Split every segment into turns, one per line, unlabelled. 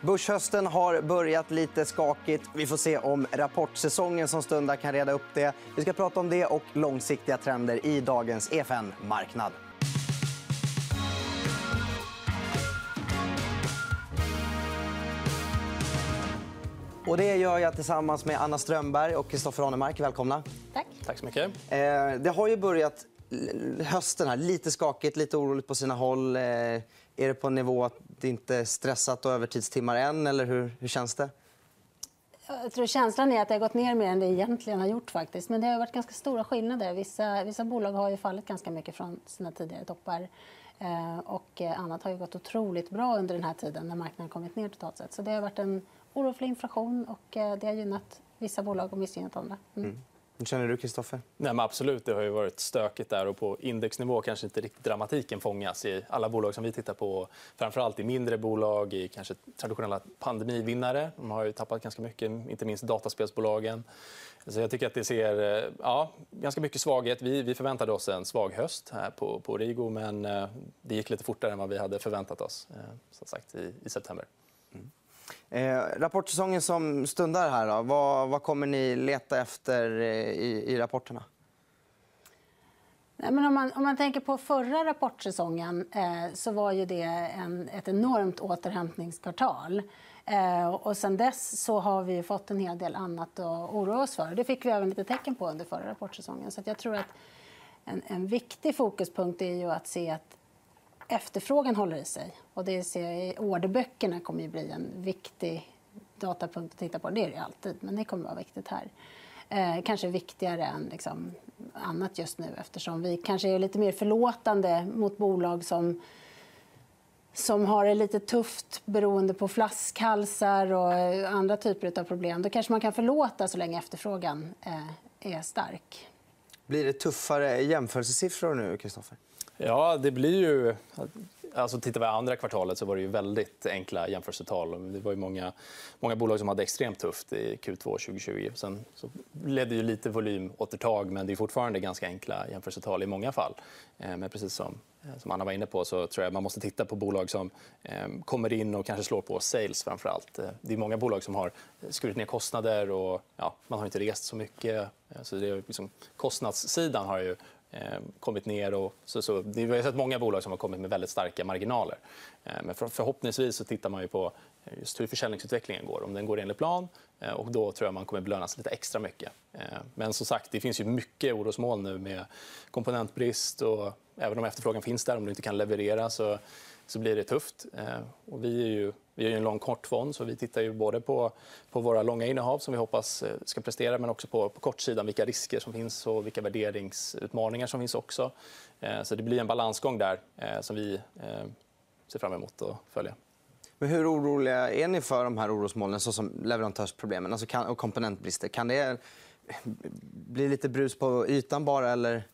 Börshösten har börjat lite skakigt. Vi får se om rapportsäsongen som stundar kan reda upp det. Vi ska prata om det och långsiktiga trender i dagens EFN-marknad. Och det gör jag tillsammans med Anna Strömberg och Kristoffer Arnemark. Välkomna.
Tack.
Tack så mycket.
Eh, det har ju börjat hösten här. Lite skakigt, lite oroligt på sina håll. Eh, är det på en nivå att det inte är stressat och övertidstimmar än? Eller hur, hur känns det?
Jag tror känslan är att det har gått ner mer än det egentligen har gjort. faktiskt. Men det har varit ganska stora skillnader. Vissa, vissa bolag har ju fallit ganska mycket från sina tidigare toppar. Eh, och annat har ju gått otroligt bra under den här tiden när marknaden kommit ner totalt sett. Så det har varit en oro för inflation och det har gynnat vissa bolag och missgynnat andra. Mm. Mm.
Hur känner du, Kristoffer?
absolut. Det har ju varit stökigt där. och På indexnivå kanske inte riktigt dramatiken fångas i alla bolag som vi tittar på. Framförallt i mindre bolag, i kanske traditionella pandemivinnare. De har ju tappat ganska mycket, inte minst dataspelsbolagen. Så jag tycker att det ser eh, ja, ganska mycket svaghet. Vi, vi förväntade oss en svag höst här på, på Rigo men eh, det gick lite fortare än vad vi hade förväntat oss eh, som sagt, i, i september.
Eh, rapportsäsongen som stundar här, då, vad, vad kommer ni leta efter eh, i, i rapporterna?
Nej, men om, man, om man tänker på förra rapportsäsongen eh, så var ju det en, ett enormt återhämtningskvartal. Eh, och sen dess så har vi fått en hel del annat att oroa oss för. Det fick vi även lite tecken på under förra rapportsäsongen. Så jag tror att en, en viktig fokuspunkt är ju att se att efterfrågan håller i sig. Och det ser orderböckerna kommer att bli en viktig datapunkt att titta på. Det är det alltid, men det kommer att vara viktigt här. Eh, kanske viktigare än liksom, annat just nu eftersom vi kanske är lite mer förlåtande mot bolag som som har det lite tufft beroende på flaskhalsar och andra typer av problem. Då kanske man kan förlåta så länge efterfrågan eh, är stark.
Blir det tuffare jämförelsesiffror nu, Kristoffer?
Ja, det blir ju... Alltså, tittar vi andra kvartalet så var det ju väldigt enkla jämförelsetal. Det var ju många, många bolag som hade extremt tufft i Q2 2020. Sen så ledde ju lite volymåtertag, men det är fortfarande ganska enkla jämförelsetal i många fall. Eh, men precis som, eh, som Anna var inne på så tror jag man måste titta på bolag som eh, kommer in och kanske slår på sales framför allt. Eh, det är många bolag som har skurit ner kostnader och ja, man har inte rest så mycket. Så det är liksom, kostnadssidan har ju Eh, kommit ner. Och så, så, vi har sett många bolag som har kommit med väldigt starka marginaler. Eh, men förhoppningsvis så tittar man ju på just hur försäljningsutvecklingen går. Om den går enligt plan. Eh, och då tror jag man kommer belönas lite extra mycket. Men som sagt, det finns ju mycket orosmoln nu med komponentbrist. Och även om efterfrågan finns där, om du inte kan leverera så, så blir det tufft. Eh, och vi är ju vi är en lång kortfond, så vi tittar ju både på, på våra långa innehav som vi hoppas eh, ska prestera men också på, på kortsidan vilka risker som finns och vilka värderingsutmaningar som finns också. Eh, så det blir en balansgång där eh, som vi eh, ser fram emot att följa.
Men hur oroliga är ni för de här orosmolnen såsom leverantörsproblemen alltså kan, och komponentbrister? Kan det bli lite brus på ytan bara? Eller?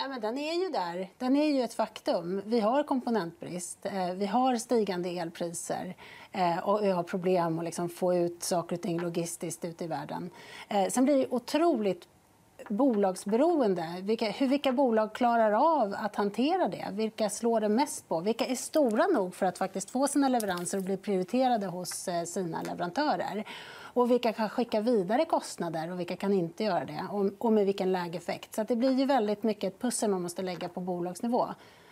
Ja, men den är ju där. Den är ju ett faktum. Vi har komponentbrist. Eh, vi har stigande elpriser. Eh, och vi har problem att liksom få ut saker och ting logistiskt ute i världen. Eh, sen blir det otroligt bolagsberoende. Vilka, hur, vilka bolag klarar av att hantera det? Vilka slår det mest på? Vilka är stora nog för att faktiskt få sina leveranser och bli prioriterade hos sina leverantörer? Och vilka kan skicka vidare kostnader och vilka kan inte göra det? Och med vilken lägeffekt. Så det blir ju väldigt mycket ett pussel man måste lägga på bolagsnivå.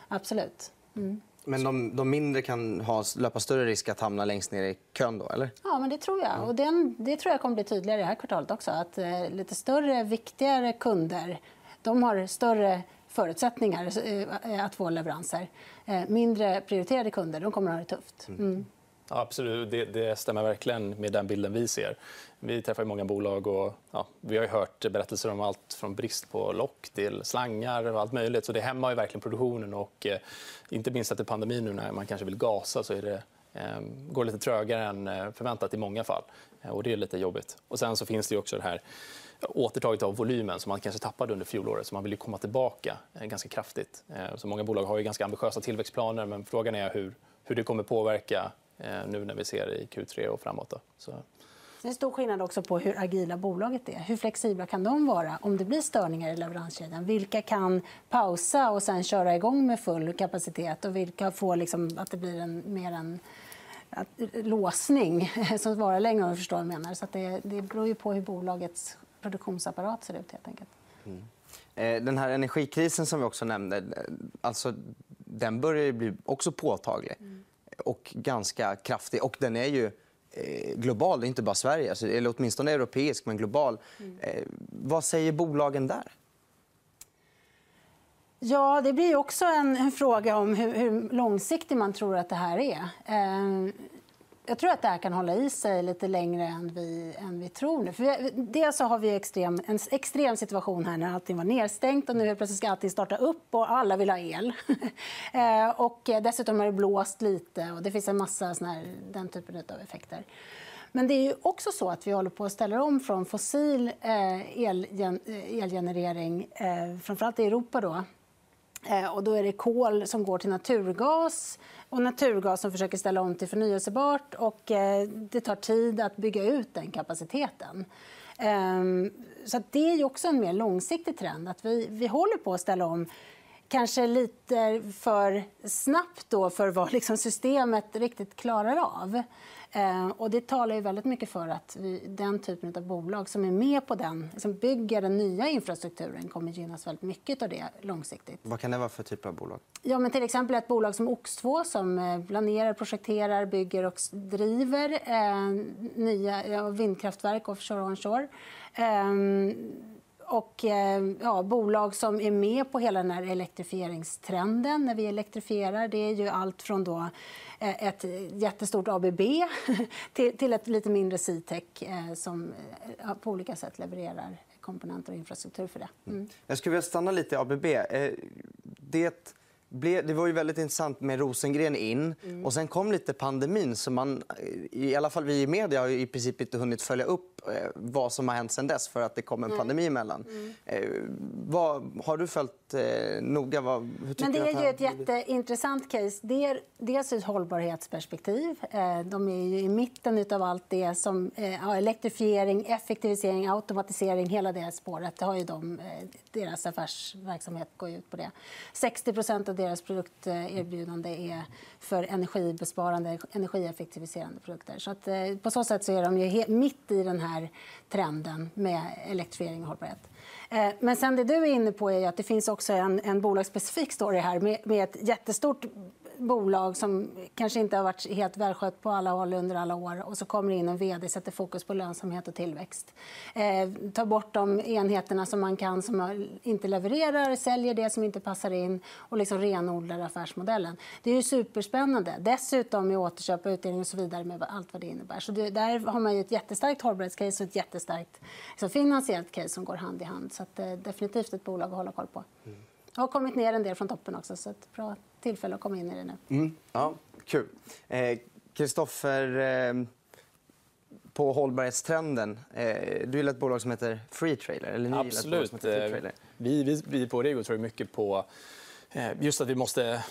Absolut. Mm.
Men de, de, mindre kan ha, löpa större risk att hamna längst ner i kön? Då, eller?
Ja, men det tror jag. Och den, det tror jag kommer bli tydligare i det här kvartalet också. Att eh, lite större, viktigare kunder de har större förutsättningar eh, att få leveranser. Eh, mindre prioriterade kunder de kommer att ha det tufft. Mm.
Ja, absolut. Det, det, stämmer verkligen med den bilden vi ser. Vi träffar många bolag och ja, vi har hört berättelser om allt från brist på lock till slangar och allt möjligt. Så det hämmar ju verkligen produktionen. Och, eh, inte minst efter pandemin nu när man kanske vill gasa så är det, eh, går lite trögare än eh, förväntat i många fall. Eh, och det är lite jobbigt. Och sen så finns det också det här återtaget av volymen som man kanske tappade under fjolåret. Så man vill komma tillbaka eh, ganska kraftigt. Eh, så många bolag har ju ganska ambitiösa tillväxtplaner men frågan är hur, hur det kommer påverka nu när vi ser i Q3 och framåt. Då. Så.
Det är stor skillnad också på hur agila bolaget är. Hur flexibla kan de vara om det blir störningar i leveranskedjan? Vilka kan pausa och sen köra igång med full kapacitet? och Vilka får liksom att det blir en, mer en låsning som varar längre om du förstår vad jag menar. Så det, det beror ju på hur bolagets produktionsapparat ser ut helt enkelt. Mm.
Eh, den här energikrisen som vi också nämnde, alltså, den börjar bli också påtaglig mm. Och ganska kraftig. Och den är ju eh, global, inte bara Sverige. Alltså, eller åtminstone europeisk, men global. Mm. Eh, vad säger bolagen där?
Ja, det blir också en, en fråga om hur, hur, långsiktig man tror att det här är. Eh, jag tror att det här kan hålla i sig lite längre än vi, än vi tror. Nu. För vi, dels så har vi extrem, en extrem situation här när allting var nedstängt och nu plötsligt ska allting starta upp och alla vill ha el. Eh, och dessutom har det blåst lite och det finns en massa såna här, den typen av effekter. Men det är också så att vi håller på att ställa om från fossil eh, eh, elgenerering, framförallt i Europa, då, Eh, och då är det kol som går till naturgas och naturgas som försöker ställa om till förnyelsebart. Och eh, det tar tid att bygga ut den kapaciteten. Ehm, så det är också en mer långsiktig trend. att Vi, vi håller på att ställa om kanske lite för snabbt då för vad liksom systemet riktigt klarar av. Eh, och det talar ju väldigt mycket för att vi, den typen av bolag som är med på den, som bygger den nya infrastrukturen kommer gynnas väldigt mycket av det långsiktigt.
Vad kan det vara för typ av bolag?
Ja, men till exempel ett bolag som Ox2 som eh, planerar, projekterar, bygger och driver eh, nya vindkraftverk offshore och onshore. Eh, och eh, ja, bolag som är med på hela den här elektrifieringstrenden när vi elektrifierar. Det är ju allt från då eh, ett jättestort ABB till ett lite mindre Citec eh, som på olika sätt levererar komponenter och infrastruktur för det. Mm.
Jag skulle vilja stanna lite i ABB. Det det var ju väldigt intressant med Rosengren in. Mm. Och sen kom lite pandemin. så man, I alla fall vi i media har i princip inte hunnit följa upp vad som har hänt sen dess för att det kom en mm. pandemi emellan. Mm. Eh, vad, har du följt eh, noga? Vad, hur
Men det är ju ett jätteintressant case. Det är dels ett hållbarhetsperspektiv. Eh, de är i mitten av allt det som eh, elektrifiering, effektivisering, automatisering. Hela det spåret. Det har ju de, eh, deras affärsverksamhet går ut på det. 60% av deras produkterbjudande är för energibesparande, energieffektiviserande produkter. Så att, eh, på så sätt så är de ju mitt i den här trenden med elektrifiering och hållbarhet. Eh, men sen det du är inne på är att det finns också en, en bolagsspecifik story här med, med ett jättestort bolag som kanske inte har varit helt välskött på alla håll under alla år. Och så kommer in en vd sätter fokus på lönsamhet och tillväxt. Eh, tar bort de enheterna som man kan som inte levererar, säljer det som inte passar in och liksom renodlar affärsmodellen. Det är superspännande. Dessutom med återköp, utdelning och så vidare med allt vad det innebär. Så det, där har man ett jättestarkt hållbarhetscase och ett jättestarkt liksom, finansiellt case som går hand i hand. Så att, eh, definitivt ett bolag att hålla koll på. Mm. har kommit ner en del från toppen också. Så bra tillfälle att komma in i det nu.
Mm. Ja, kul. Kristoffer, eh, på hållbarhetstrenden. Eh, du gillar ett bolag som heter Freetrailer. Eller ni
Absolut. Som heter vi, vi, vi på Rego tror mycket på eh, just att vi måste...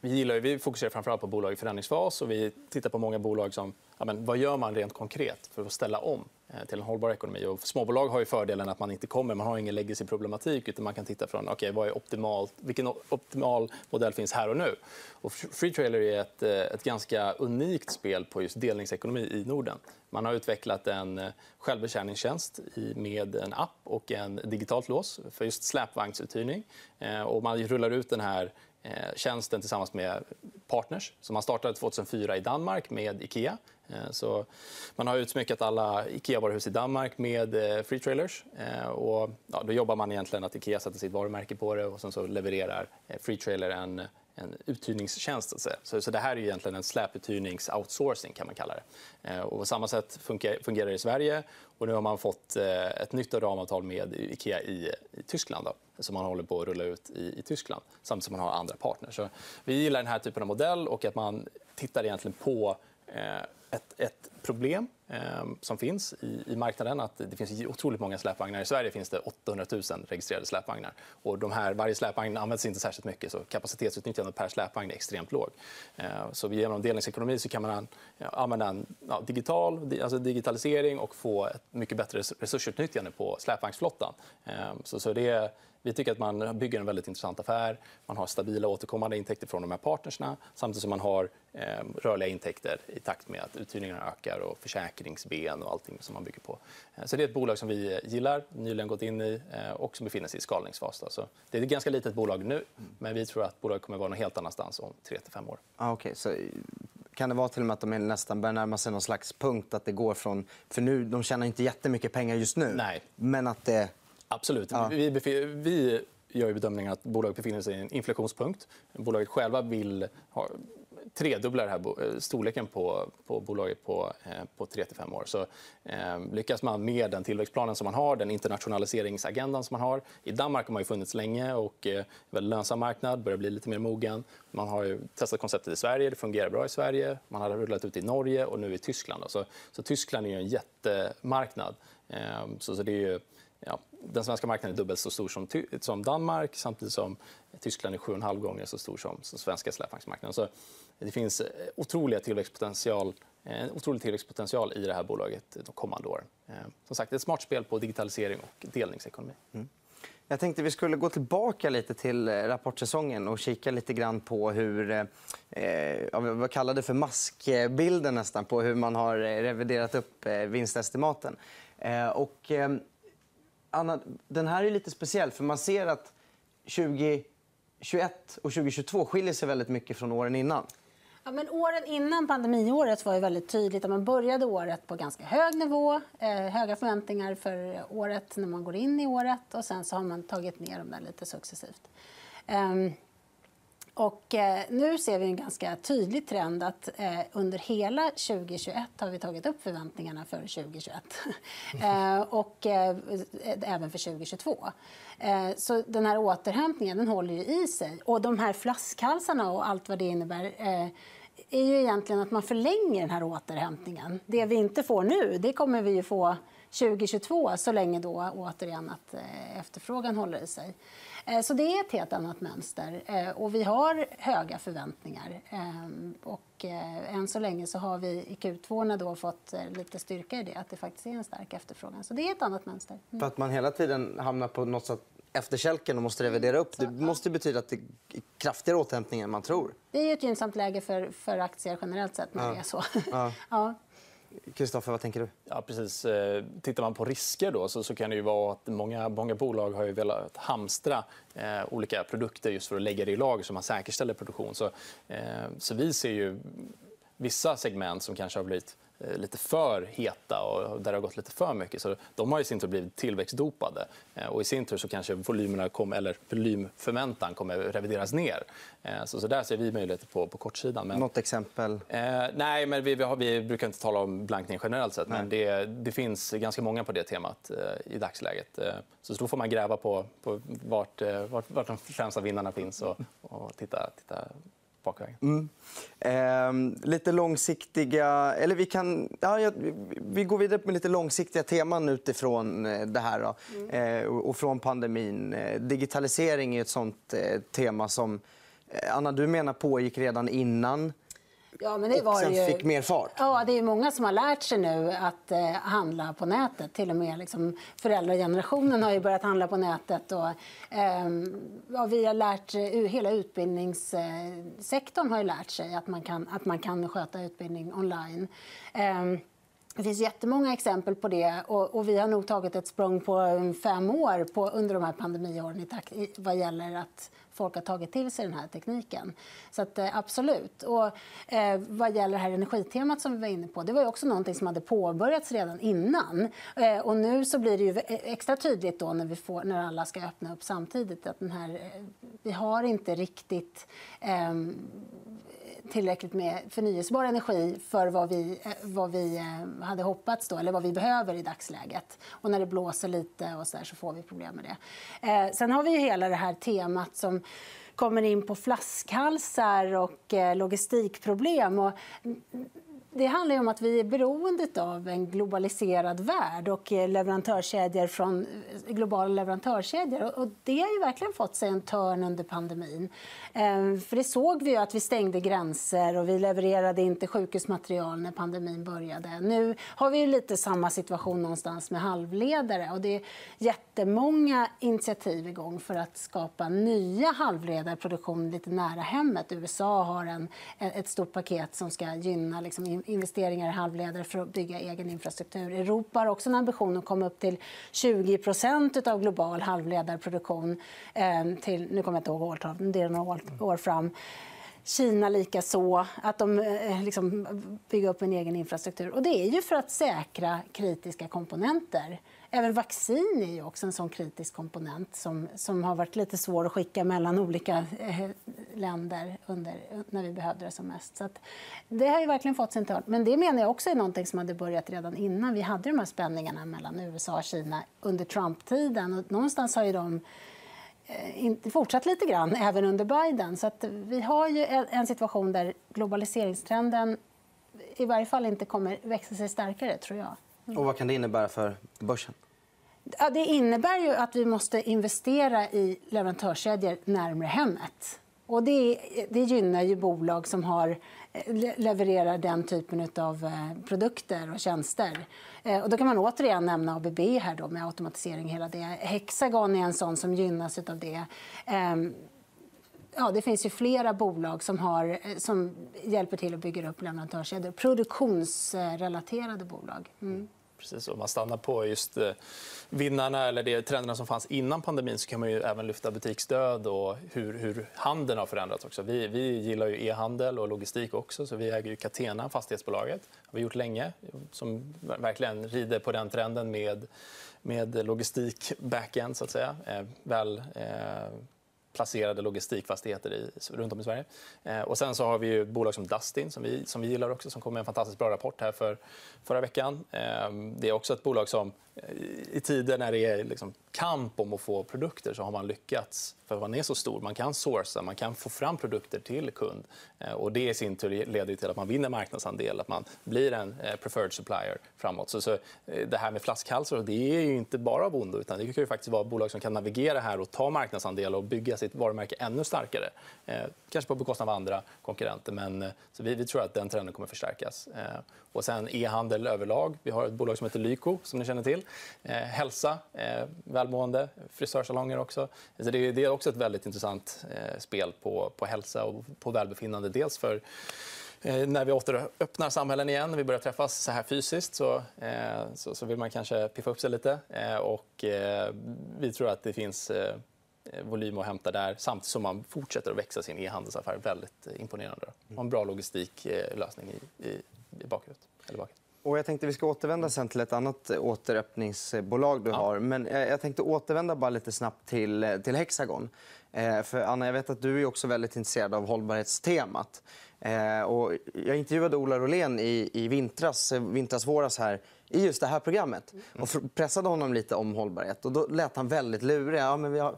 Vi, gillar, vi fokuserar framförallt på bolag i förändringsfas. Och vi tittar på många bolag som... Ja, men, vad gör man rent konkret för att ställa om Eh, Eh, till en hållbar ekonomi. Och småbolag har ju fördelen att man inte kommer, man har ingen legacy-problematik utan man kan titta från okay, vad är optimalt, vilken optimal modell finns här och nu. Och Freetrailer är ett, eh, ett ganska unikt spel på just delningsekonomi i Norden. Man har utvecklat en eh, självbetjäningstjänst med en app och en digitalt lås för just släpvagnsuthyrning. Och man rullar ut den här Eh, tjänsten tillsammans med partners. Så man startade 2004 i Danmark med Ikea eh, så man har utsmyckat alla Ikea-varuhus i Danmark med eh, free trailers. Och, ja, då jobbar man egentligen att Ikea sätter sitt varumärke på det och sen så levererar free trailer en, en uthyrningstjänst. Så, så, så, det här är egentligen en släputhyrnings-outsourcing. kan man kalla det. Eh, och på samma sätt fungerar, det i Sverige. Och nu har man fått eh, ett nytt ramavtal med Ikea i, i Tyskland. Då, som man håller på att rulla ut i, i Tyskland, samtidigt som man har andra partners. Så vi gillar den här typen av modell och att man tittar egentligen på eh, ett, ett problem Ehm, som finns i, marknaden. att Det finns otroligt många släpvagnar. I Sverige finns det 800 000 registrerade släpvagnar. Och de här, varje släpvagn används inte särskilt mycket, så kapacitetsutnyttjandet per släpvagn är extremt låg. Ehm, så genom delningsekonomi så kan man använda en ja, digital, alltså digitalisering och få ett mycket bättre resursutnyttjande på släpvagnsflottan. Ehm, så, så det vi tycker att man bygger en väldigt intressant affär. Man har stabila återkommande intäkter från de här partnersna samtidigt som man har eh, rörliga intäkter i takt med att uthyrningarna ökar och försäkringsben och allting som man bygger på. Eh, så det är ett bolag som vi gillar, nyligen gått in i eh, och som befinner sig i skalningsfas. Så det är ett ganska litet bolag nu, men vi tror att bolaget kommer vara någon helt annanstans om 3-5 år.
Ah, okay. så kan det vara till och med att de nästan börjar närma sig någon slags punkt att det går från... För nu, de tjänar inte jättemycket pengar just nu.
Nej.
Men att det...
Absolut. Ja. Vi, vi gör bedömningen att bolaget befinner sig i en inflationspunkt. Bolaget själva vill ha, tredubbla här eh, storleken på, på bolaget på, eh, på 3-5 år. Så, eh, lyckas man med den tillväxtplanen som man har, den internationaliseringsagendan som man har. I Danmark har man ju funnits länge och eh, väldigt lönsam marknad, börjar bli lite mer mogen. Man har testat konceptet i Sverige, det fungerar bra i Sverige. Man har rullat ut i Norge och nu i Tyskland. Så, så Tyskland är en jättemarknad. Eh, så, så det är ju, ja, den svenska marknaden är dubbelt så stor som, som Danmark samtidigt som Tyskland är sju och en halv gånger så stor som, som svenska släpvagnsmarknaden. Så det finns eh, otroliga tillväxtpotential, en otrolig tillväxtpotential i det här bolaget de kommande åren. Eh, som sagt, ett smart spel på digitalisering och delningsekonomi. Mm.
Jag tänkte vi skulle gå tillbaka lite till rapportsäsongen och kika lite grann på hur... Eh, vad kallade för maskbilden nästan på hur man har reviderat upp vinstestimaten. Eh, och, eh, Anna, den här är lite speciell för man ser att 2021 och 2022 skiljer sig väldigt mycket från åren innan.
Ja, men åren innan pandemiåret var ju väldigt tydligt att man började året på ganska hög nivå. Eh, höga förväntningar för året när man går in i året. och Sen så har man tagit ner dem där lite successivt. Eh, och, eh, nu ser vi en ganska tydlig trend att eh, under hela 2021 har vi tagit upp förväntningarna för 2021. eh, och även för 2022. Eh, så den här återhämtningen den håller ju i sig. Och de här flaskhalsarna och allt vad det innebär är ju egentligen att man förlänger den här återhämtningen. Det vi inte får nu, det kommer vi ju få 2022 så länge då återigen att efterfrågan håller i sig. Eh, så det är ett helt annat mönster. Eh, och vi har höga förväntningar. Och eh, än så länge så har vi i Q2 då fått lite styrka i det, att det faktiskt är en stark efterfrågan. Så det är ett annat mönster.
Mm. För att man hela tiden hamnar på något sätt efterkälken och måste revidera upp. Det måste betyda att det är kraftigare återhämtning än man tror.
Det är ett gynnsamt läge för, för aktier generellt sett när ja. det är så. Ja. ja.
Kristoffer, vad tänker du?
Ja, precis. Eh, tittar man på risker då, så, så kan det ju vara att många, många bolag har ju velat hamstra eh, olika produkter just för att lägga det i lager så man säkerställer produktion. Så, eh, så vi ser ju vissa segment som kanske har blivit Eh, lite för heta och där det har gått lite för mycket. Så de har i sin tur blivit tillväxtdopade. Eh, och I sin tur så kanske volymerna kom, eller volymförväntan kommer revideras ner. Eh, så, så där ser vi möjligheter på, på kortsidan.
Men, Något exempel?
Eh, nej, men vi, vi, har, vi, brukar inte tala om blankning generellt sett. Men det, det, finns ganska många på det temat eh, i dagsläget. Eh, så då får man gräva på, på vart, vart, vart de främsta vinnarna finns och, och titta, titta bakvägen. Mm.
Eh, lite långsiktiga... Eller vi, kan, ja, vi går vidare med lite långsiktiga teman utifrån eh, det här. Då. Mm. Eh, och från pandemin. Eh, digitalisering är ett sånt eh, tema som Anna, du menar pågick redan innan Ja, men det var och sen ju... fick mer fart.
Ja, det är många som har lärt sig nu att eh, handla på nätet. Till och med liksom, föräldragenerationen har ju börjat handla på nätet. Och, eh, ja, vi har lärt, hela utbildningssektorn har ju lärt sig att man kan, att man kan sköta utbildning online. Eh, det finns jättemånga exempel på det. Och, och, vi har nog tagit ett språng på fem år på, under de här pandemiåren i, vad gäller att folk har tagit till sig den här tekniken. Så att, eh, absolut. Och, eh, vad gäller det här energitemat som vi var inne på, det var också någonting som hade påbörjats redan innan. Eh, och nu så blir det ju extra tydligt då när, vi får, när alla ska öppna upp samtidigt att den här, eh, vi har inte riktigt eh, tillräckligt med förnyelsebar energi för vad vi, eh, vad vi eh, hade hoppats då, eller vad vi behöver i dagsläget. Och när det blåser lite och så, där, så får vi problem med det. Eh, sen har vi ju hela det här temat som kommer in på flaskhalsar och eh, logistikproblem. Och det handlar om att vi är beroende av en globaliserad värld och eh, leverantörskedjor från eh, globala leverantörskedjor. Och det har ju verkligen fått sig en törn under pandemin. Ehm, för det såg vi ju att vi stängde gränser och vi levererade inte sjukhusmaterial när pandemin började. Nu har vi lite samma situation någonstans med halvledare. Och det är jättemånga initiativ igång för att skapa nya halvledarproduktion lite nära hemmet. USA har en, ett stort paket som ska gynna liksom, investeringar i halvledare för att bygga egen infrastruktur. Europa har också en ambition att komma upp till 20% av global halvledarproduktion. Ehm, till, nu kommer jag inte ihåg årtalet, det är några år fram. Kina lika så, att de eh, liksom, bygger upp en egen infrastruktur. Och det är ju för att säkra kritiska komponenter. Även vaccin är ju också en sån kritisk komponent som, som har varit lite svår att skicka mellan olika eh, länder under, när vi behövde det som mest. Så det har ju verkligen fått sin törn. Men det menar jag också är någonting som hade börjat redan innan vi hade de här spänningarna mellan USA och Kina under Trump-tiden. Och någonstans har ju de eh, fortsatt lite grann även under Biden. Så vi har ju en situation där globaliseringstrenden i varje fall inte kommer växa sig starkare, tror jag.
Och vad kan det innebära för börsen?
Ja, det innebär ju att vi måste investera i leverantörskedjor närmare hemmet. Och det, det gynnar ju bolag som har, eh, levererar den typen av eh, produkter och tjänster. Eh, och då kan man återigen nämna ABB här då, med automatisering. hela det. Hexagon är en sån som gynnas av det. Ehm, ja, det finns ju flera bolag som, har, som hjälper till att bygga upp leverantörskedjor. Produktionsrelaterade bolag. Mm
precis. Om man stannar på just eh, vinnarna eller de trenderna som fanns innan pandemin så kan man ju även lyfta butiksstöd och hur, hur handeln har förändrats. också. Vi, vi gillar ju e-handel och logistik också. så Vi äger ju Catena, fastighetsbolaget. Det har vi gjort länge. Som verkligen rider på den trenden med, med logistik backend. Så att säga. Eh, väl, eh, placerade logistikfastigheter i, runt om i Sverige. Eh, och sen så har vi ju bolag som Dustin som vi, som vi gillar också som kom med en fantastiskt bra rapport här för förra veckan. Eh, det är också ett bolag som eh, i tider när det är liksom kamp om att få produkter så har man lyckats för man är så stor. Man kan sourca, man kan få fram produkter till kund. Eh, och det i sin tur leder till att man vinner marknadsandel, att man blir en eh, preferred supplier framåt. Så, så eh, det här med flaskhalsar det är ju inte bara av ondo. Utan det kan ju faktiskt vara bolag som kan navigera här och ta marknadsandelar och bygga sitt varumärke ännu starkare. Eh, kanske på bekostnad av andra konkurrenter. Men, eh, så vi, vi tror att den trenden kommer förstärkas. Eh, och sen e-handel överlag. Vi har ett bolag som heter Lyko, som ni känner till. hälsa, välmående, frisörsalonger också. Så det, det är också ett väldigt intressant eh, spel på, på hälsa och på välbefinnande. Dels för när vi återöppnar samhällen igen, när vi börjar träffas så här fysiskt så, eh, så, så, vill man kanske piffa upp sig lite. Eh, och, eh, vi tror att det finns eh, volym att hämta där samtidigt som man fortsätter att växa sin e-handelsaffär. Väldigt imponerande. Och en bra logistiklösning i, i, i bakhuvudet. Eller bakhuvudet.
Och jag tänkte vi ska återvända sen till ett annat återöppningsbolag du ja. har. Men jag tänkte återvända bara lite snabbt till, till Hexagon. Eh, för Anna, jag vet att du är också väldigt intresserad av hållbarhetstemat. Eh, och jag intervjuade Ola Rolén i, i vintras, vintras, våras här i just det här programmet mm. och pressade honom lite om hållbarhet. Och då lät han väldigt lurig. Ja, men vi har,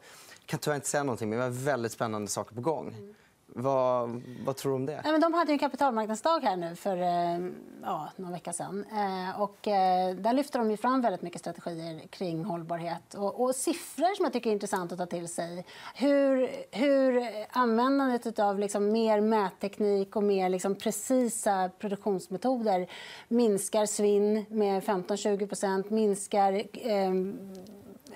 kan tyvärr inte säga någonting, men vi har väldigt spännande saker på gång. Mm. Vad, vad, tror du om det?
Men de hade en kapitalmarknadsdag här nu för eh, ja, någon vecka sen. Eh, och, eh, där lyfter de fram väldigt mycket strategier kring hållbarhet och, och, siffror som jag tycker är intressant att ta till sig. Hur, hur användandet av liksom mer mätteknik och mer liksom precisa produktionsmetoder minskar svinn med 15-20% minskar eh,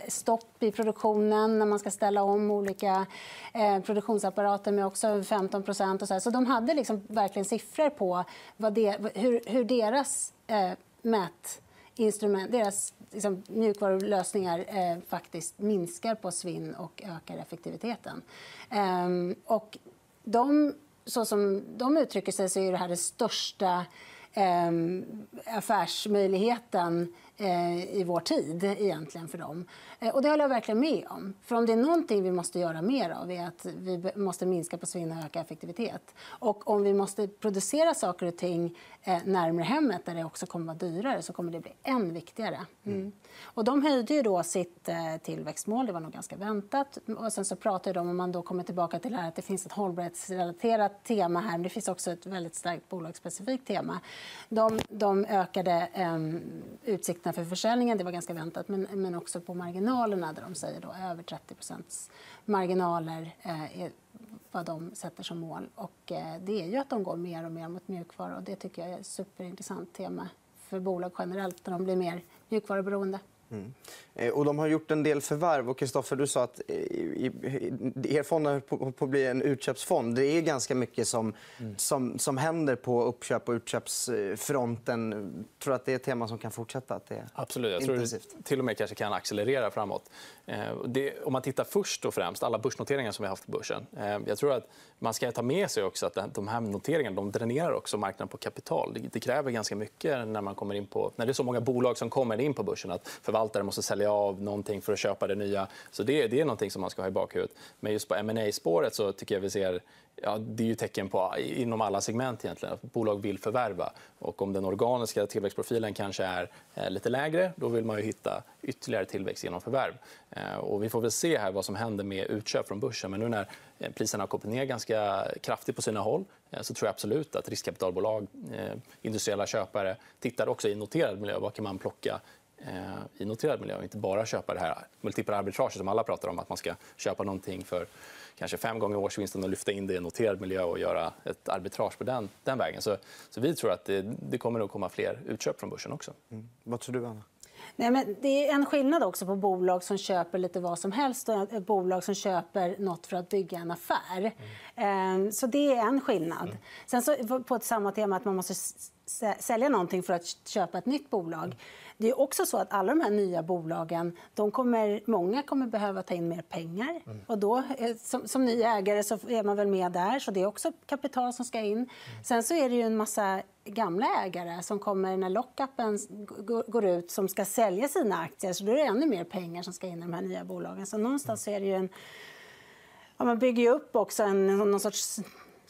stopp i produktionen när man ska ställa om olika eh, produktionsapparater med också 15% och så, här. så de hade liksom verkligen siffror på vad det, hur, hur deras eh, mätinstrument, deras liksom, mjukvarulösningar eh, faktiskt minskar på svinn och ökar effektiviteten. Eh, och de, så som de uttrycker sig så är det här det största affärsmöjligheten eh, i vår tid egentligen för dem. Eh, och det håller jag verkligen med om. För om det är någonting vi måste göra mer av är att vi måste minska på svinn och öka effektivitet. Och om vi måste producera saker och ting eh, närmare hemmet där det också kommer att vara dyrare så kommer det bli än viktigare. Mm. Och de höjde ju då sitt tillväxtmål, det var nog ganska väntat. Och sen så pratade de om man då kommer tillbaka till det här att det finns ett hållbarhetsrelaterat tema här, men det finns också ett väldigt starkt bolagsspecifikt tema. De, de ökade eh, utsikterna för försäljningen, det var ganska väntat, men, men också på marginalerna där de säger då över 30% marginaler eh, är vad de sätter som mål. Och, eh, det är ju att de går mer och mer mot mjukvara och det tycker jag är ett superintressant tema för bolag generellt när de blir mer mjukvaruberoende. Mm.
Eh, och de har gjort en del förvärv. Kristoffer, du sa att er fond är på att bli en utköpsfond. Det är ganska mycket som, mm. som, som händer på uppköp och utköpsfronten. Jag tror att det är ett tema som kan fortsätta. Att det är
Absolut. Jag tror intensivt. det till och med kanske kan accelerera framåt. Eh, det, om man tittar först och främst alla börsnoteringar som vi har haft på börsen. Eh, jag tror att man ska ta med sig också att de här noteringarna de dränerar också marknaden på kapital. Det, det kräver ganska mycket när man kommer in på när det är så många bolag som kommer in på börsen att förvaltare måste sälja av någonting för att köpa det nya. Så det, det är någonting som man ska ha i bakhuvudet. Men just på ma spåret så tycker jag vi ser Ja, det är ju tecken på inom alla segment egentligen, att bolag vill förvärva. Och om den organiska tillväxtprofilen kanske är eh, lite lägre då vill man ju hitta ytterligare tillväxt genom förvärv. Eh, och vi får väl se här vad som händer med utköp från börsen. Men nu när eh, priserna har kommit ner ganska kraftigt på sina håll så tror jag absolut att riskkapitalbolag, industriella köpare tittar också i noterad miljö. Vad kan man plocka i noterad miljö och inte bara köpa det här multipla arbitraget som alla pratar om. Att man ska köpa någonting för kanske fem gånger årsvinsten och lyfta in det i en noterad miljö och göra ett arbitrage på den, den vägen. Så, så vi tror att det, det kommer att komma fler utköp från börsen också. Mm.
Vad tror du, Anna?
Nej, men det är en skillnad också på bolag som köper lite vad som helst och ett bolag som köper nåt för att bygga en affär. Mm. Så det är en skillnad. Mm. Sen så, på ett samma tema att man måste sälja någonting för att köpa ett nytt bolag. Det är också så att alla de här nya bolagen, de kommer, många kommer behöva ta in mer pengar. Mm. Och då, eh, som, som ny ägare så är man väl med där, så det är också kapital som ska in. Mm. Sen så är det ju en massa gamla ägare som kommer när lockupen går ut som ska sälja sina aktier. Så då är det ännu mer pengar som ska in i de här nya bolagen. Så någonstans är det ju en... Ja, man bygger ju upp också en, någon sorts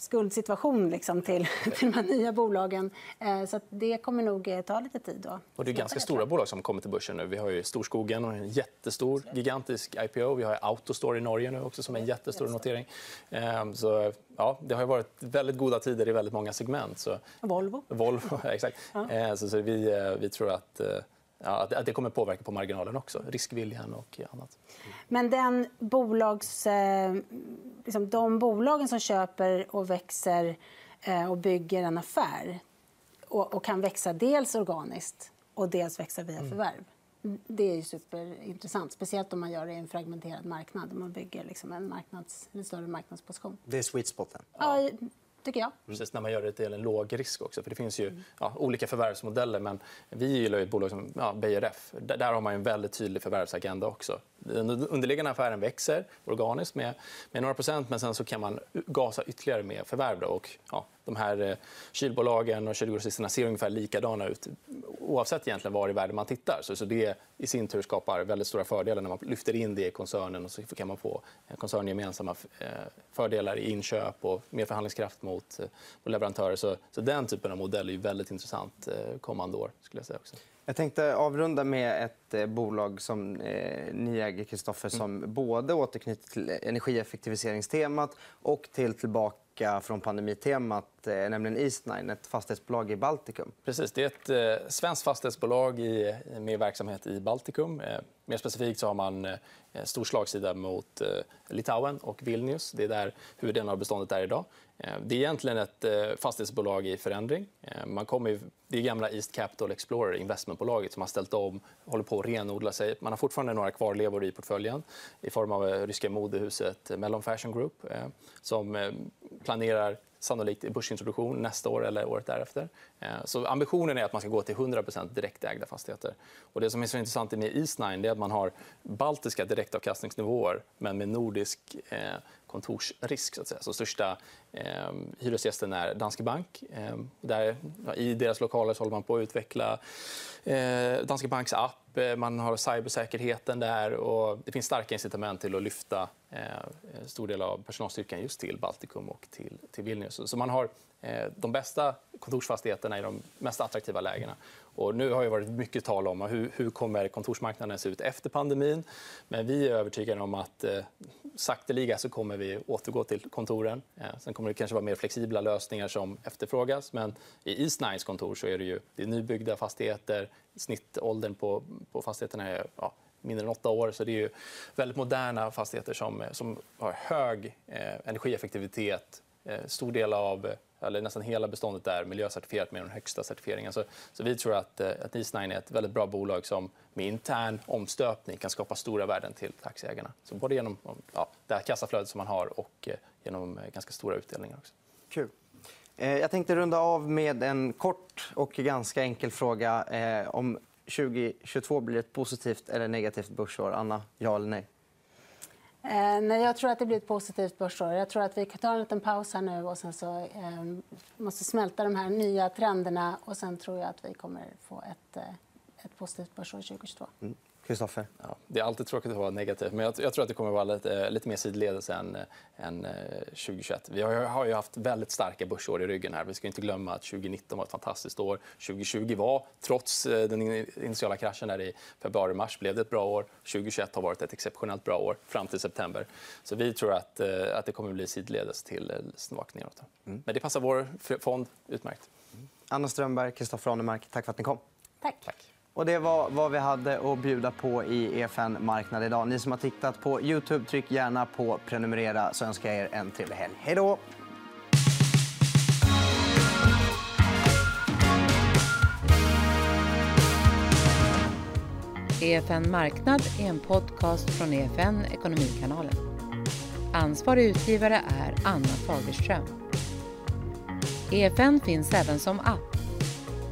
skuldsituation liksom till, till de här nya bolagen. Eh, så det kommer nog eh, ta lite tid. Då.
Och det är ganska stora bolag som kommer till börsen nu. Vi har ju Storskogen, en jättestor, gigantisk IPO. Vi har Autostore i Norge nu också som är en jättestor notering. Eh, så, ja, det har varit väldigt goda tider i väldigt många segment. Så...
Volvo.
Volvo, exakt. Ja. Så, så vi, vi tror att ja, att det kommer påverka på marginalen också. Riskviljan och annat.
Men den bolags, eh, liksom de bolagen som köper och växer eh, och bygger en affär och, och, kan växa dels organiskt och dels växa via mm. förvärv. Det är ju superintressant, speciellt om man gör det i en fragmenterad marknad. Om man bygger liksom en, marknads, en större marknadsposition.
Det är sweet spoten.
Ja, tycker jag. Mm.
Precis, när man gör det till en låg risk också. För det finns ju ja, olika förvärvsmodeller. Men vi gillar ett bolag som ja, BRF. Där har man en väldigt tydlig förvärvsagenda också. Den underliggande affären växer organiskt med, med några procent men sen så kan man gasa ytterligare med förvärv. Då. Och, ja, de här eh, kylbolagen och kylgrossisterna ser ungefär likadana ut oavsett egentligen var i världen man tittar. Så, det i sin tur skapar väldigt stora fördelar när man lyfter in det i koncernen och så kan man få koncerngemensamma eh, fördelar i inköp och mer förhandlingskraft mot, eh, leverantörer. Så, den typen av modell är väldigt intressant kommande år. Skulle jag säga också.
Jag tänkte avrunda med ett eh, bolag som eh, ni äger, Kristoffer, som mm. både återknyter till energieffektiviseringstemat och till tillbaka från pandemitemat, eh, nämligen Eastnine, ett fastighetsbolag i Baltikum.
Precis. Det är ett eh, svenskt fastighetsbolag i, med verksamhet i Baltikum. Eh, mer specifikt så har man eh, stor slagsida mot eh, Litauen och Vilnius. Det är där huvuddelen av beståndet är idag. Eh, det är egentligen ett eh, fastighetsbolag i förändring. Eh, man kommer, det är gamla East Capital Explorer, investmentbolaget, som har ställt om håller på att renodla sig. Man har fortfarande några kvarlevor i portföljen i form av ryska modehuset Mellon Fashion Group som planerar sannolikt börsintroduktion nästa år eller året därefter. Eh, så ambitionen är att man ska gå till 100% direktägda fastigheter. Och det som är så intressant med Eastnine är att man har baltiska direktavkastningsnivåer men med nordisk eh, kontorsrisk. Så att säga. Så största eh, hyresgästen är Danske Bank. Eh, där, ja, I deras lokaler så håller man på att utveckla eh, Danske Banks app. Eh, man har cybersäkerheten där. och Det finns starka incitament till att lyfta Eh, en stor del av personalstyrkan just till Baltikum och till, till Vilnius. Så man har eh, de bästa kontorsfastigheterna i de mest attraktiva lägena. Och nu har det varit mycket tal om hur, hur kommer kontorsmarknaden se ut efter pandemin. Men vi är övertygade om att eh, sakteliga så kommer vi återgå till kontoren. Eh, sen kommer det kanske vara mer flexibla lösningar som efterfrågas. Men i Eastnines kontor så är det, ju, det är nybyggda fastigheter. Snittåldern på, på fastigheterna är ja, mindre än åtta år. Så det är ju väldigt moderna fastigheter som, som har hög eh, energieffektivitet. Eh, stor del av eh, eller nästan hela beståndet är miljöcertifierat med den högsta certifieringen. Så, så vi tror att, eh, att Eastnine är ett väldigt bra bolag som med intern omstöpning kan skapa stora värden till aktieägarna. Så både genom ja, det här kassaflödet som man har och eh, genom eh, ganska stora utdelningar. Också.
Kul. Eh, jag tänkte runda av med en kort och ganska enkel fråga. Om 2022 blir ett positivt eller negativt börsår. Anna, ja eller nej?
Eh, nej, jag tror att det blir ett positivt börsår. Jag tror att vi kan ta en liten paus här nu och sen så eh, måste smälta de här nya trenderna och sen tror jag att vi kommer få ett, eh, ett positivt börsår 2022. Mm.
Kristoffer?
Ja, det är alltid tråkigt att vara negativ, men jag, jag, tror att det kommer att vara lite, lite mer sidledes än, än 2021. Vi har, har ju haft väldigt starka börsår i ryggen. här. Vi ska inte glömma att 2019 var ett fantastiskt år. 2020 var, trots den initiala kraschen där i februari-mars, blev det ett bra år. 2021 har varit ett exceptionellt bra år fram till september. Så vi tror att, att det kommer att bli sidledes till svagt neråt. Mm. Men det passar vår fond utmärkt.
Anna Strömberg, Kristoffer Anemark, tack för att ni kom.
Tack. tack.
Och det var vad vi hade att bjuda på i EFN Marknad idag. Ni som har tittat på Youtube, tryck gärna på prenumerera så önskar jag er en trevlig helg. Hej då!
EFN Marknad är en podcast från EFN Ekonomikanalen. Ansvarig utgivare är Anna Fagerström. EFN finns även som app.